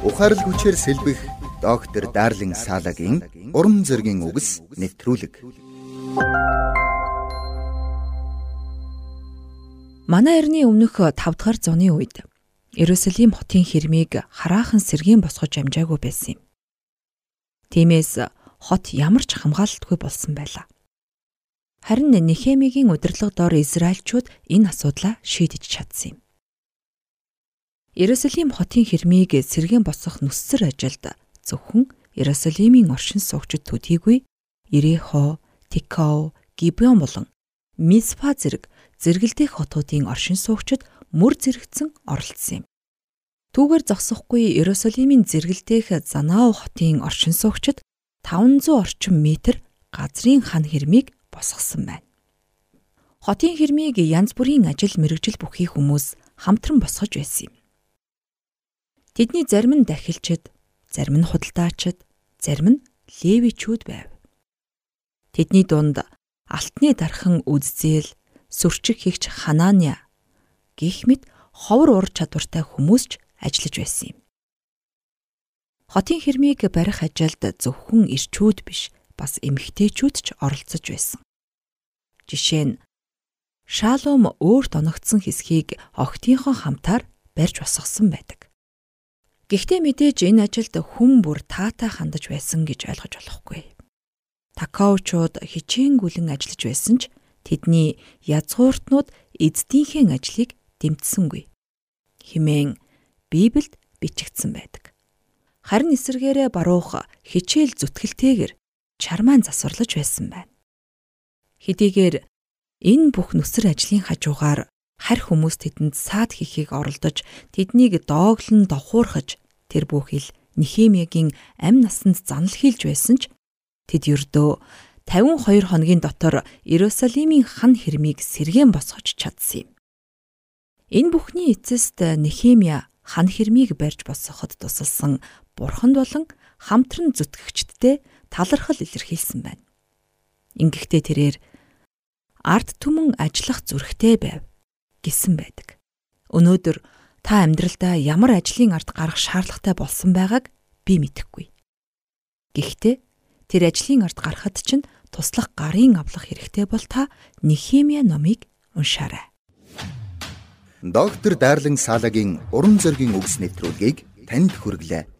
Ухаарлаг хүчээр сэлбэх доктор Дарлин Салагийн урам зоригийн үгс нэвтрүүлэг. Манай эртний өмнөх 5 дахь зууны үед Иерусалим хотын хэрмийг хараахан сэргийн босгож амжаагүй байсан юм. Тиймээс хот ямар ч хамгаалалтгүй болсон байлаа. Харин Нехемигийн удирдлага доор Израильчууд энэ асуудлаа шийдэж чадсан юм. Иерусалим хотын хэрмийг сэргэн босгох нүсэр ажилд зөвхөн Иерусалимийн оршин суугчид төдийгүй Ирехо, Тикао, Гибеон болон Мисфа зэрэг зэрэгэлдэх хотуудын оршин суугчид мөр зэрэгцэн оролцсон юм. Түүгээр зогсохгүй Иерусалимийн зэрэгэлдэх Занаав хотын оршин суугчид 500 орчим метр газрын хан хэрмийг босгосон байна. Хотын хэрмийг янз бүрийн ажил мэрэгжил бүхий хүмүүс хамтран босгож байсан юм. Тэдний зарим нь дахилчид, зарим нь худалдаачид, зарим нь левичүүд байв. Тэдний дунд алтны дархан үззээл, сүрчиг хийгч Хананя гих мэт ховор ур чадвартай хүмүүс ч ажиллаж байсан юм. Хотын хэрмийг барих ажилд зөвхөн ирчүүд биш, бас эмэгтэйчүүд ч оролцож байсан. Жишээ нь Шалом өөрт оногдсон хэсгийг охтынхон хамтаар барьж босгосон байдаг. Гэхдээ мэдээж энэ ажилд хүн бүр таатай хандаж байсан гэж ойлгож болохгүй. Такаучууд хичээнгүлэн ажиллаж байсан ч тэдний язгууртнууд эздийнхээ ажлыг дэмтсэнгүй. Химэн Библиэд бичигдсэн байдаг. Харин эсэргээрээ баруух хичээл зүтгэлтэйгэр чармаан засварлаж байсан байна. Хэдийгээр энэ бүх нүсэр ажлын хажуугаар харь хүмүүс тэдэнд саад хийхийг оролдож тэднийг дооглон давхуурхаж тэр бүхэл Нихемиягийн амь насанд занал хийлж байсан ч тэд ердөө 52 хоногийн дотор Иерусалимийн хан хэрмийг сэргэн босгож чадсан юм. Энэ бүхний эцэст Нехемия хан хэрмийг барьж босгоход тусалсан бурханд болон хамтран зүтгэгчдтэй талархал илэрхийлсэн байна. Ингэхдээ тэрээр ард түмэн ажиллах зүрхтэй байв гэсэн байдаг. Өнөөдөр та амьдралдаа ямар ажлын ард гарах шаардлагатай болсон байгааг би мэдэхгүй. Гэхдээ тэр ажлын ард гарахад чинь туслах гарын авлах хэрэгтэй бол та Нехемия номыг уншаарай. Доктор Дарлин Салагийн уран зөгийн үгс нэвтрүүлгийг танд хүргэлээ.